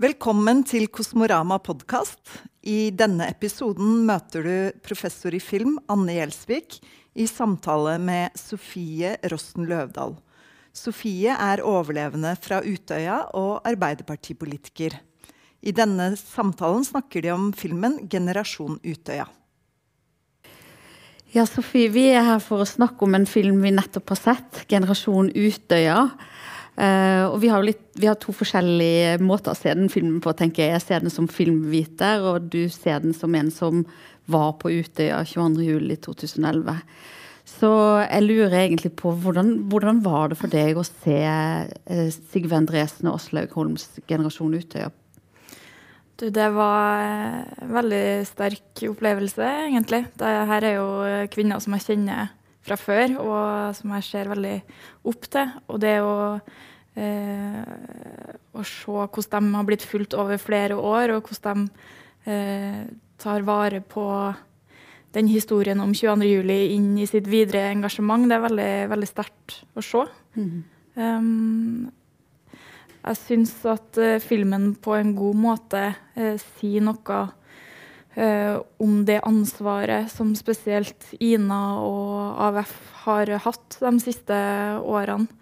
Velkommen til Kosmorama podkast. I denne episoden møter du professor i film Anne Gjelsvik i samtale med Sofie Rosten Løvdahl. Sofie er overlevende fra Utøya og arbeiderpartipolitiker. I denne samtalen snakker de om filmen 'Generasjon Utøya'. Ja, Sofie, vi er her for å snakke om en film vi nettopp har sett, 'Generasjon Utøya'. Uh, og vi har, litt, vi har, to forskjellige måter å se den filmen på. tenker Jeg Jeg ser den som filmviter, og du ser den som en som var på Utøya 22.07.2011. Så jeg lurer egentlig på hvordan, hvordan, var det for deg å se uh, Sigve Endresen og Åslaug Holms generasjon Utøya? Du, det var en veldig sterk opplevelse, egentlig. Dette er jo kvinner som jeg kjenner fra før, og som jeg ser veldig opp til. Og det å, eh, å se hvordan de har blitt fulgt over flere år, og hvordan de eh, tar vare på den historien om 22.07. inn i sitt videre engasjement, det er veldig, veldig sterkt å se. Mm. Um, jeg syns at uh, filmen på en god måte uh, sier noe Uh, om det ansvaret som spesielt Ina og AUF har hatt de siste årene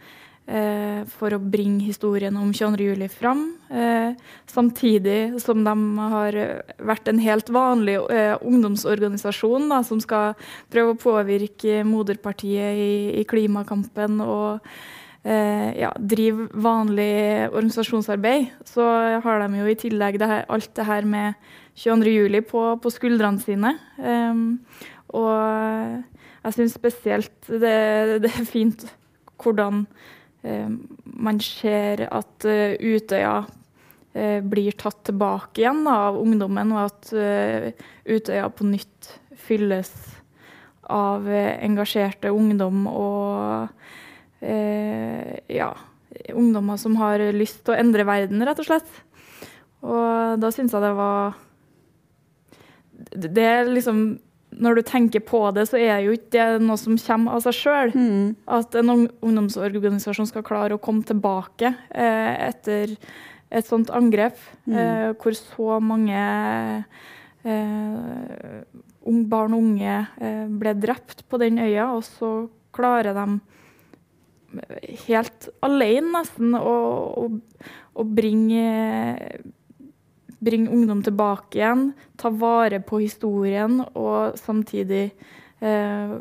for å bringe historien om 22.07. fram. Uh, samtidig som de har vært en helt vanlig ungdomsorganisasjon da, som skal prøve å påvirke moderpartiet i, i klimakampen og ja, drive vanlig organisasjonsarbeid. Så har de jo i tillegg det her, alt det her med 22.07. På, på skuldrene sine. Um, og jeg syns spesielt det, det, er fint hvordan man ser at uh, Utøya uh, blir tatt tilbake igjen av ungdommen, og at Utøya på nytt fylles av engasjerte ungdom og ja, ungdommer som har lyst til å endre verden, rett og slett. Og da syns jeg det var det er liksom når du tenker på det, så er jo ikke det noe som kommer av seg sjøl. Mm. At en ungdomsorganisasjon skal klare å komme tilbake eh, etter et sånt angrep, mm. eh, hvor så mange eh, barn og unge eh, ble drept på den øya, og så klarer de helt alene nesten å, å, å bringe bringe ungdom tilbake igjen, ta vare på historien og samtidig eh,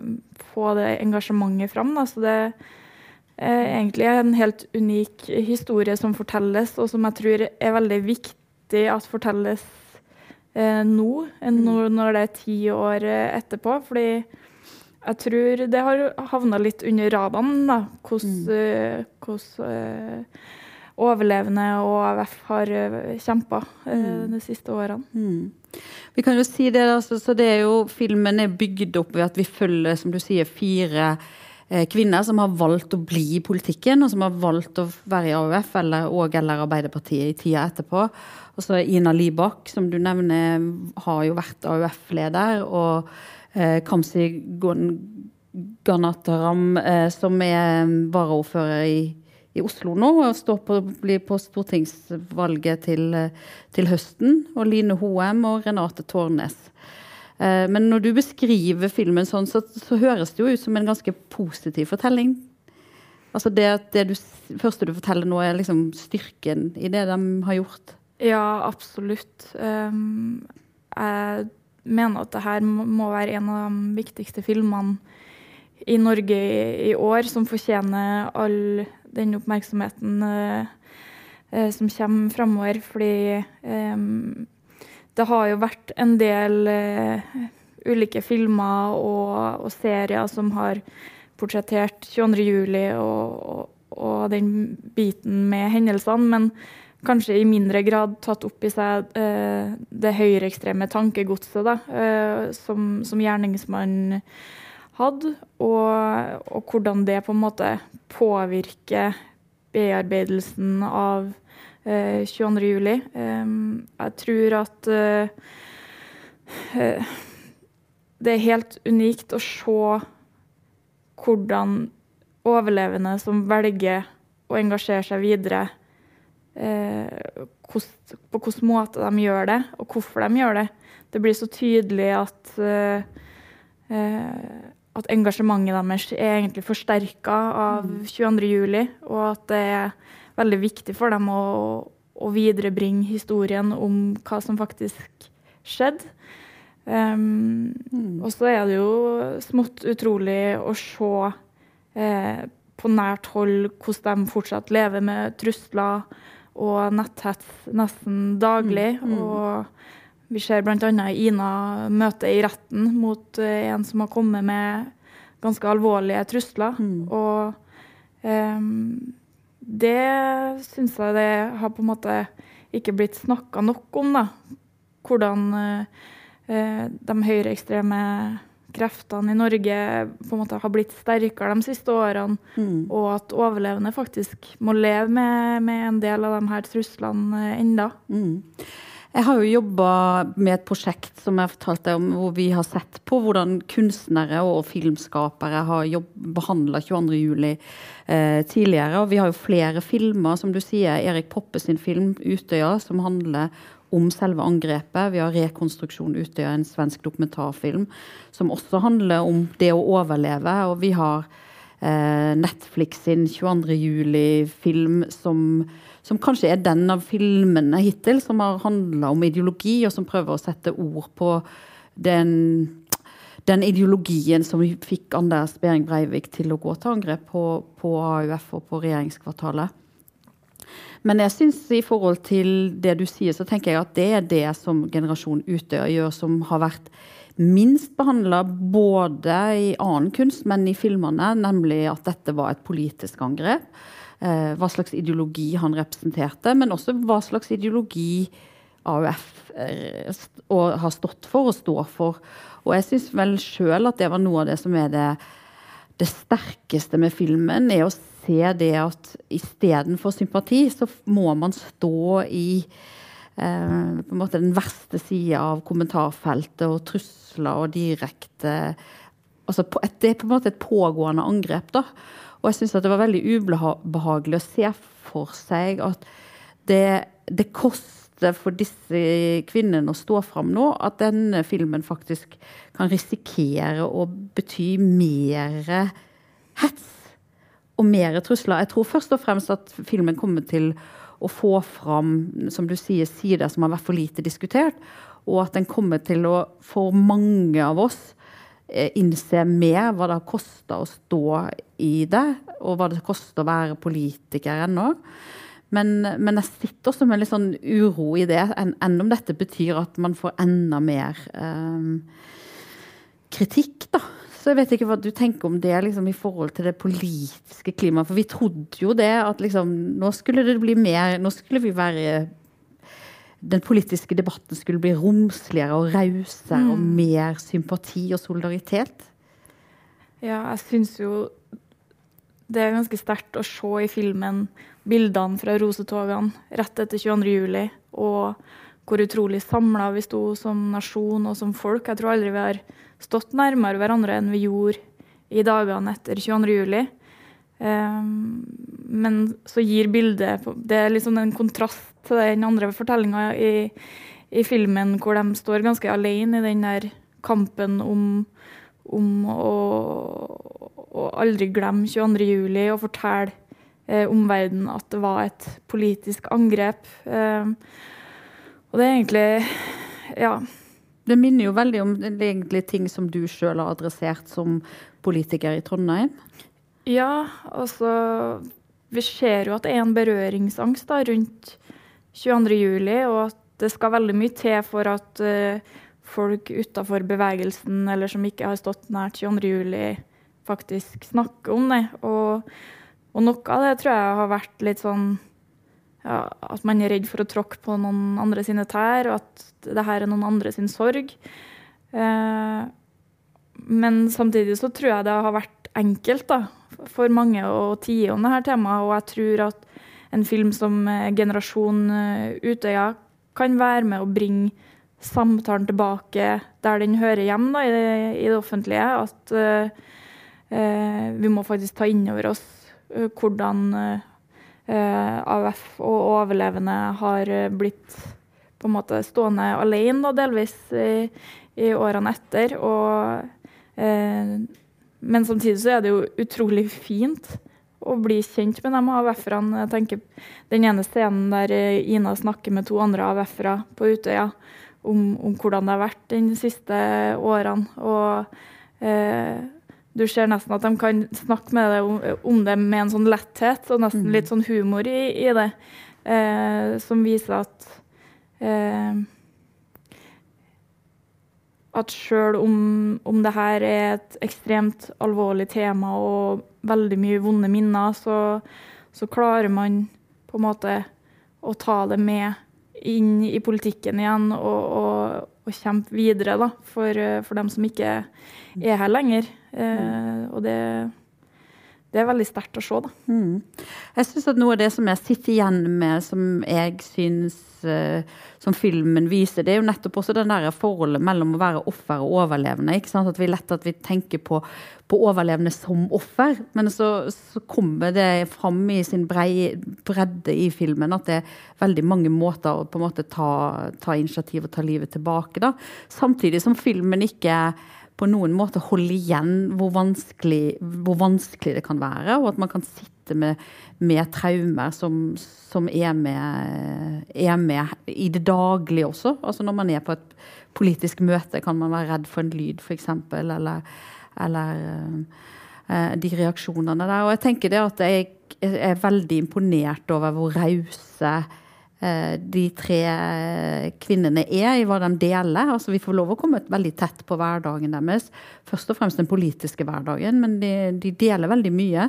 få det engasjementet fram. Da. Så det er egentlig en helt unik historie som fortelles, og som jeg tror er veldig viktig at fortelles eh, nå, mm. når det er ti år etterpå. fordi jeg tror det har havna litt under radaren, hvordan, mm overlevende og AUF har eh, kjempa eh, mm. de siste årene. Mm. Vi kan jo si det, altså, så det er jo, Filmen er bygd opp ved at vi følger som du sier, fire eh, kvinner som har valgt å bli i politikken, og som har valgt å være i AUF eller, og eller Arbeiderpartiet i tida etterpå. Og så Ina Libak, som du nevner, har jo vært AUF-leder. Og eh, Kamzy Ganataram, eh, som er varaordfører i i Oslo nå og står på, blir på stortingsvalget til, til, høsten. Og Line Hoem og Renate Tårnes. Eh, men når du beskriver filmen sånn, så, så, høres det jo ut som en ganske positiv fortelling. Altså det at det du, første du forteller nå, er liksom styrken i det de har gjort. Ja, absolutt. Um, jeg mener at det her må være en av de viktigste filmene i Norge i år som fortjener all den oppmerksomheten eh, eh, som kommer framover. Fordi eh, det har jo vært en del ulike filmer og, og, serier som har portrettert 22.07. Og, og, og den biten med hendelsene. men kanskje i mindre grad tatt opp i seg eh, det høyreekstreme tankegodset da, eh, som, som gjerningsmannen hadde, og, og, hvordan det på en måte påvirker bearbeidelsen av eh, 22.07. Um, jeg tror at uh, det er helt unikt å se hvordan overlevende som velger å engasjere seg videre, eh, kost, på hvilken måte de gjør det, og hvorfor de gjør det. Det blir så tydelig at, eh, eh at engasjementet deres er egentlig forsterka av 22.07, mm. og at det er veldig viktig for dem å, å viderebringe historien om hva som faktisk skjedde. Um, mm. Og så er det jo smått utrolig å se eh, på nært hold hvordan de fortsatt lever med trusler og netthets nesten daglig. Mm. Mm. Og vi ser bl.a. Ina møte i retten mot uh, en som har kommet med ganske alvorlige trusler. Mm. Og um, det syns jeg det har på en måte ikke blitt snakka nok om, da. Hvordan uh, de høyreekstreme kreftene i Norge på en måte har blitt sterkere de siste årene, mm. og at overlevende faktisk må leve med, med, en del av de her truslene enda. Mm. Jeg har jo jobba med et prosjekt som jeg fortalte om, hvor vi har sett på hvordan kunstnere og filmskapere har behandla 22.07. Eh, tidligere. Og vi har jo flere filmer, som du sier. Erik Poppe sin film 'Utøya', som handler om selve angrepet. Vi har 'Rekonstruksjon Utøya', en svensk dokumentarfilm som også handler om det å overleve. Og vi har eh, Netflix sin 22. juli-film som, som, kanskje er den av filmene hittil som har handla om ideologi, og som prøver å sette ord på den, den ideologien som fikk Anders Behring Breivik til å gå til angrep på, på AUF og på regjeringskvartalet. Men jeg synes i forhold til det du sier, så tenker jeg at det er det som Generasjon Utøya gjør, som har vært minst behandla både i annen kunst, men i filmene, nemlig at dette var et politisk angrep. Eh, hva slags ideologi han representerte, men også hva slags ideologi AUF eh, har stått for og står for. Og jeg syns vel sjøl at det var noe av det som er det, det sterkeste med filmen, er å se det at istedenfor sympati, så må man stå i eh, på en måte den verste sida av kommentarfeltet og trusler og direkte altså Det er på en måte et pågående angrep. da. Og jeg syns det var veldig ubehagelig å se for seg at det, det koster for disse kvinnene å stå fram nå, at denne filmen faktisk kan risikere å bety mer hets og mer trusler. Jeg tror først og fremst at filmen kommer til å få fram som du sier, sider som har vært for lite diskutert. Og at den kommer til å, for mange av oss, innse mer hva det har kosta å stå i det, og hva det koster å være politiker ennå. Men, men, jeg sitter også med litt sånn uro i det, enn en om dette betyr at man får enda mer eh, kritikk, da. Så jeg vet ikke hva du tenker om det liksom, i forhold til det politiske klimaet. For vi trodde jo det, at liksom, nå skulle det bli mer Nå skulle vi være Den politiske debatten skulle bli romsligere og rausere mm. og mer sympati og solidaritet. Ja, jeg syns jo det er ganske sterkt å se i filmen bildene fra rosetogene rett etter 22. juli, og hvor utrolig samla vi sto som nasjon og som folk. Jeg tror aldri vi har stått nærmere hverandre enn vi gjorde i dagene etter 22. Um, men så gir bildet Det er liksom en kontrast til den andre fortellinga i, i, filmen, hvor de står ganske alene i den der kampen om, om å, å, aldri glemme 22. juli og fortelle eh, omverdenen at det var et politisk angrep. Um, og det er egentlig Ja det minner jo veldig om egentlig ting som du sjøl har adressert som politiker i Trondheim. Ja, altså Vi ser jo at det er en berøringsangst da, rundt 22.07, og at det skal veldig mye til for at uh, folk utafor bevegelsen eller som ikke har stått nært 22.07, faktisk snakker om det. Og, og noe av det tror jeg har vært litt sånn ja, at man er redd for å tråkke på noen andre sine tær, og at det her er noen andre sin sorg. Eh, men samtidig så tror jeg det har vært enkelt da, for mange å tie om dette temaet, og jeg tror at en film som eh, 'Generasjon eh, Utøya' kan være med å bringe samtalen tilbake der den hører hjemme da, i, det, i, det, offentlige. At uh, uh, vi må faktisk ta inn over oss uh, hvordan uh, AUF og overlevende har blitt på en måte stående alene, da, delvis, i, i årene etter. Og, eh, men samtidig så er det jo utrolig fint å bli kjent med de AUF-erne. Jeg tenker Den ene scenen der eh, Ina snakker med to andre AUF-ere på Utøya om, om, hvordan det har vært de siste årene. Og eh, du ser nesten at de kan snakke med deg om, om, det med en sånn letthet og nesten mm. litt sånn humor i, i det, eh, som viser at eh, at sjøl om, om det her er et ekstremt alvorlig tema og veldig mye vonde minner, så, så, klarer man på en måte å ta det med inn i politikken igjen og, og, og kjempe videre da, for, for, dem som ikke er her lenger. Eh, og det, det er veldig sterkt å se. Da. Mm. Jeg synes at Noe av det som jeg sitter igjen med, som jeg syns uh, som filmen viser, det er jo nettopp også den der forholdet mellom å være offer og overlevende. ikke sant? At vi lett at vi tenker på, på overlevende som offer, men så, så, kommer det fram i sin brei, bredde i filmen at det er veldig mange måter å på en måte ta, ta initiativ og ta livet tilbake. da. Samtidig som filmen ikke på noen måte holde igjen hvor vanskelig, hvor vanskelig, det kan være, og at man kan sitte med, med traumer som, som er, med, er, med, i det daglige også. Altså Når man er på et politisk møte, kan man være redd for en lyd, f.eks., eller, eller uh, de reaksjonene der. Og jeg tenker det at jeg er veldig imponert over hvor rause Eh, de tre kvinnene er, i hva de deler. Altså, vi får lov å komme veldig tett på hverdagen deres. Først og fremst den politiske hverdagen, men de, de deler veldig mye.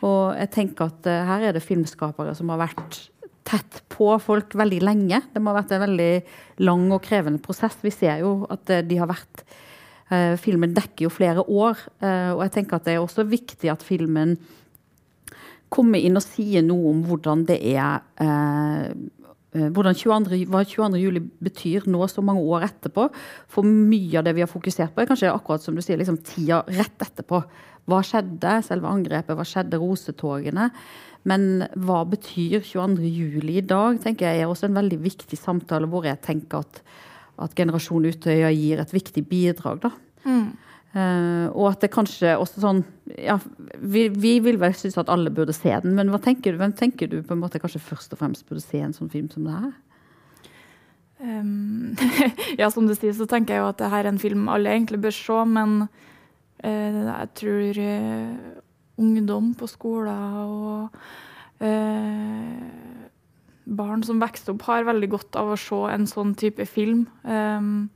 Og jeg tenker at uh, her er det filmskapere som har vært tett på folk veldig lenge. Det må ha vært en veldig lang og krevende prosess. Vi ser jo at de har vært uh, Filmen dekker jo flere år, og jeg tenker at det er også viktig at filmen kommer inn og sier noe om hvordan det er Eh, hvordan 22, hva 22. juli betyr nå så mange år etterpå. For mye av det vi har fokusert på, er kanskje akkurat som du sier, liksom tida rett etterpå. Hva skjedde? Selve angrepet, hva skjedde? Rosetogene. Men hva betyr 22. juli i dag, tenker jeg er også en veldig viktig samtale hvor jeg tenker at, at Generasjon Utøya gir et viktig bidrag. da. Mm. Uh, og at det kanskje også sånn ja, vi, vi vil vel synes at alle burde se den, men hva tenker du, hvem tenker du på en måte kanskje først og fremst burde se en sånn film som det her? Um, ja, som du sier, så tenker jeg jo at det her er en film alle egentlig bør se, men uh, jeg tror uh, ungdom på skoler og barn som vokser opp, har veldig godt av å se en sånn type film. Um,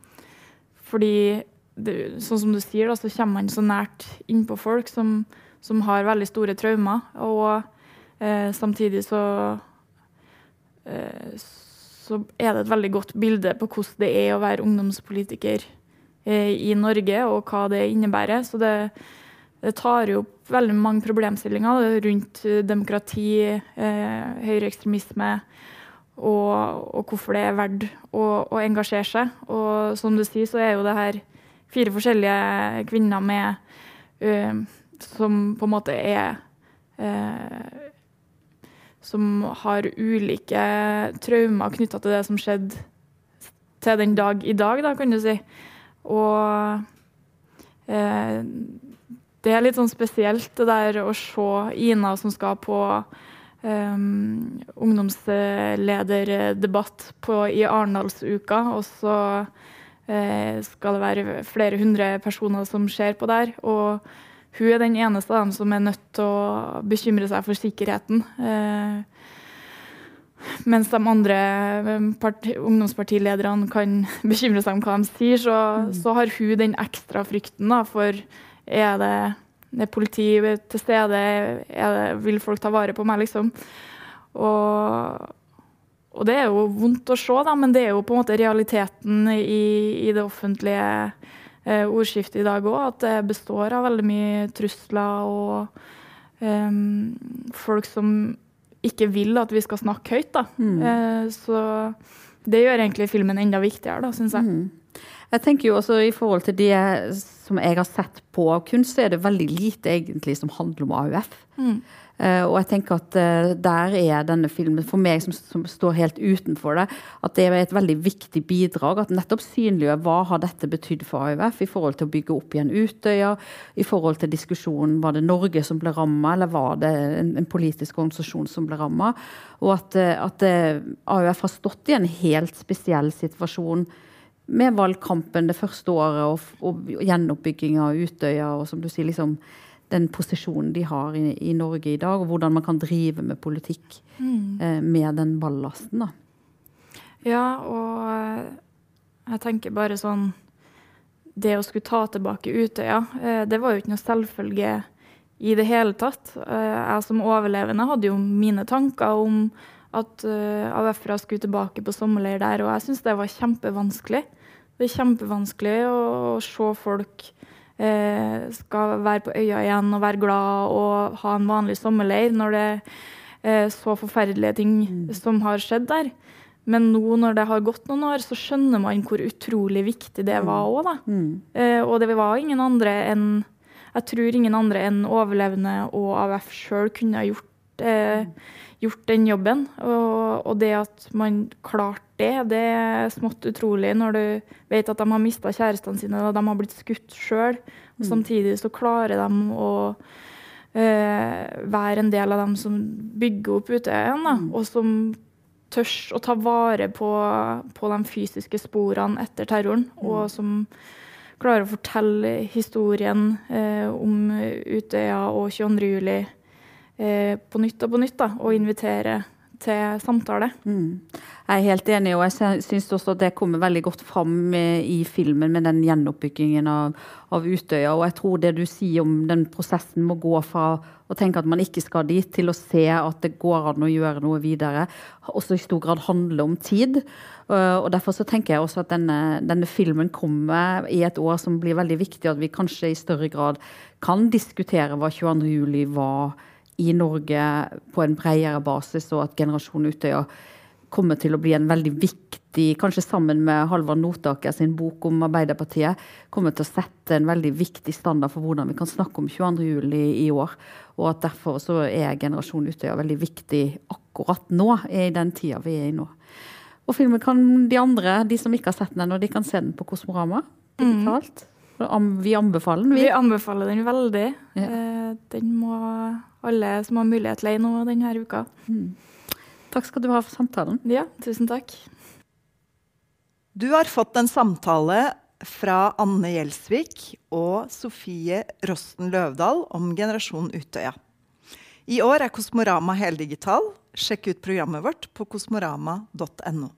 fordi det, sånn som du sier, da, så kommer man så nært innpå folk som, som, har veldig store traumer. Og eh, samtidig så eh, så er det et veldig godt bilde på hvordan det er å være ungdomspolitiker eh, i Norge, og hva det innebærer. Så det, det tar jo opp veldig mange problemstillinger rundt demokrati, eh, høyreekstremisme. Og, og, hvorfor det er verdt å, å, engasjere seg. Og som du sier, så er jo det her fire forskjellige kvinner med uh, Som på en måte er uh, Som har ulike traumer knytta til det som skjedde til den dag i dag, da, kan du si. Og uh, det er litt sånn spesielt, det der å se Ina som skal på um, ungdomslederdebatt på, i Arendalsuka, og så skal det være flere hundre personer som ser på der. Og hun er den eneste av dem som er nødt til å bekymre seg for sikkerheten. Eh, mens de andre eh, ungdomspartilederne kan bekymre seg om hva de sier, så, mm. så har hun den ekstra frykten da, for er det, er politi til stede, det, vil folk ta vare på meg, liksom. Og og det er jo vondt å se, da, men det er jo på en måte realiteten i, i det offentlige eh, ordskiftet i dag òg. At det består av veldig mye trusler og eh, folk som ikke vil at vi skal snakke høyt. da. Mm. Eh, så det gjør egentlig filmen enda viktigere, da, syns jeg. Mm. Jeg tenker jo også I forhold til det som jeg har sett på av kunst, så er det veldig lite egentlig som handler om AUF. Mm. Uh, og jeg tenker at uh, der er denne filmen, for meg som, som, står helt utenfor det, at det er et veldig viktig bidrag. At nettopp synliggjør hva har dette betydd for AUF i forhold til å bygge opp igjen Utøya, i forhold til diskusjonen var det Norge som ble ramma, eller var det en, en, politisk organisasjon som ble ramma. Og at, uh, at AUF har stått i en helt spesiell situasjon med valgkampen det første året og, og gjenoppbygging av Utøya og som du sier, liksom den posisjonen de har i, i, Norge i dag, og hvordan man kan drive med politikk mm. eh, med den ballasten. da. Ja, og eh, jeg tenker bare sånn Det å skulle ta tilbake Utøya, eh, det var jo ikke noe selvfølge i det hele tatt. Jeg som overlevende hadde jo mine tanker om at uh, AUF-ere skulle tilbake på sommerleir der, og jeg syns det var kjempevanskelig. Det er kjempevanskelig å, se folk eh, skal være på øya igjen og være glad og ha en vanlig sommerleir når det er så forferdelige ting mm. som har skjedd der. Men nå når det har gått noen år, så skjønner man hvor utrolig viktig det var òg. Mm. Eh, og det var ingen andre enn Jeg tror ingen andre enn overlevende og AUF sjøl kunne ha gjort, eh, gjort, den jobben. Og, og, det at man klarte det, det er smått utrolig når du vet at de har mista kjærestene sine og de har blitt skutt sjøl. Mm. Samtidig så klarer de å eh, være en del av dem som bygger opp Utøya igjen, mm. og som tør å ta vare på, på, de fysiske sporene etter terroren, mm. og som klarer å fortelle historien eh, om Utøya og 22. juli på nytt og på nytt, da, og invitere til samtale. Mm. Jeg er helt enig, og jeg syns også at det kommer veldig godt fram i filmen med den gjenoppbyggingen av, av, Utøya. Og jeg tror det du sier om den prosessen må gå fra å tenke at man ikke skal dit, til å se at det går an å gjøre noe videre, også i stor grad handler om tid. Og Derfor så tenker jeg også at denne, denne filmen kommer i et år som blir veldig viktig, at vi kanskje i større grad kan diskutere hva 22.07 var i Norge på en bredere basis, og at Generasjon Utøya kommer til å bli en veldig viktig, kanskje sammen med Halvard Notaker sin bok om Arbeiderpartiet, kommer til å sette en veldig viktig standard for hvordan vi kan snakke om 22.07. i år. Og at derfor så er Generasjon Utøya veldig viktig akkurat nå, i den tida vi er i nå. Og filmen kan de andre, de som ikke har sett den ennå, de kan se den på Kosmorama digitalt. Mm. Vi anbefaler den, vi. Vi anbefaler den veldig. Ja. Eh, den må alle som har mulighet leie nå denne uka. Mm. Takk skal du ha for samtalen. Ja, tusen takk. Du har fått en samtale fra Anne Gjelsvik og Sofie Rosten Løvdahl om Generasjon Utøya. I år er Kosmorama heldigital. Sjekk ut programmet vårt på kosmorama.no.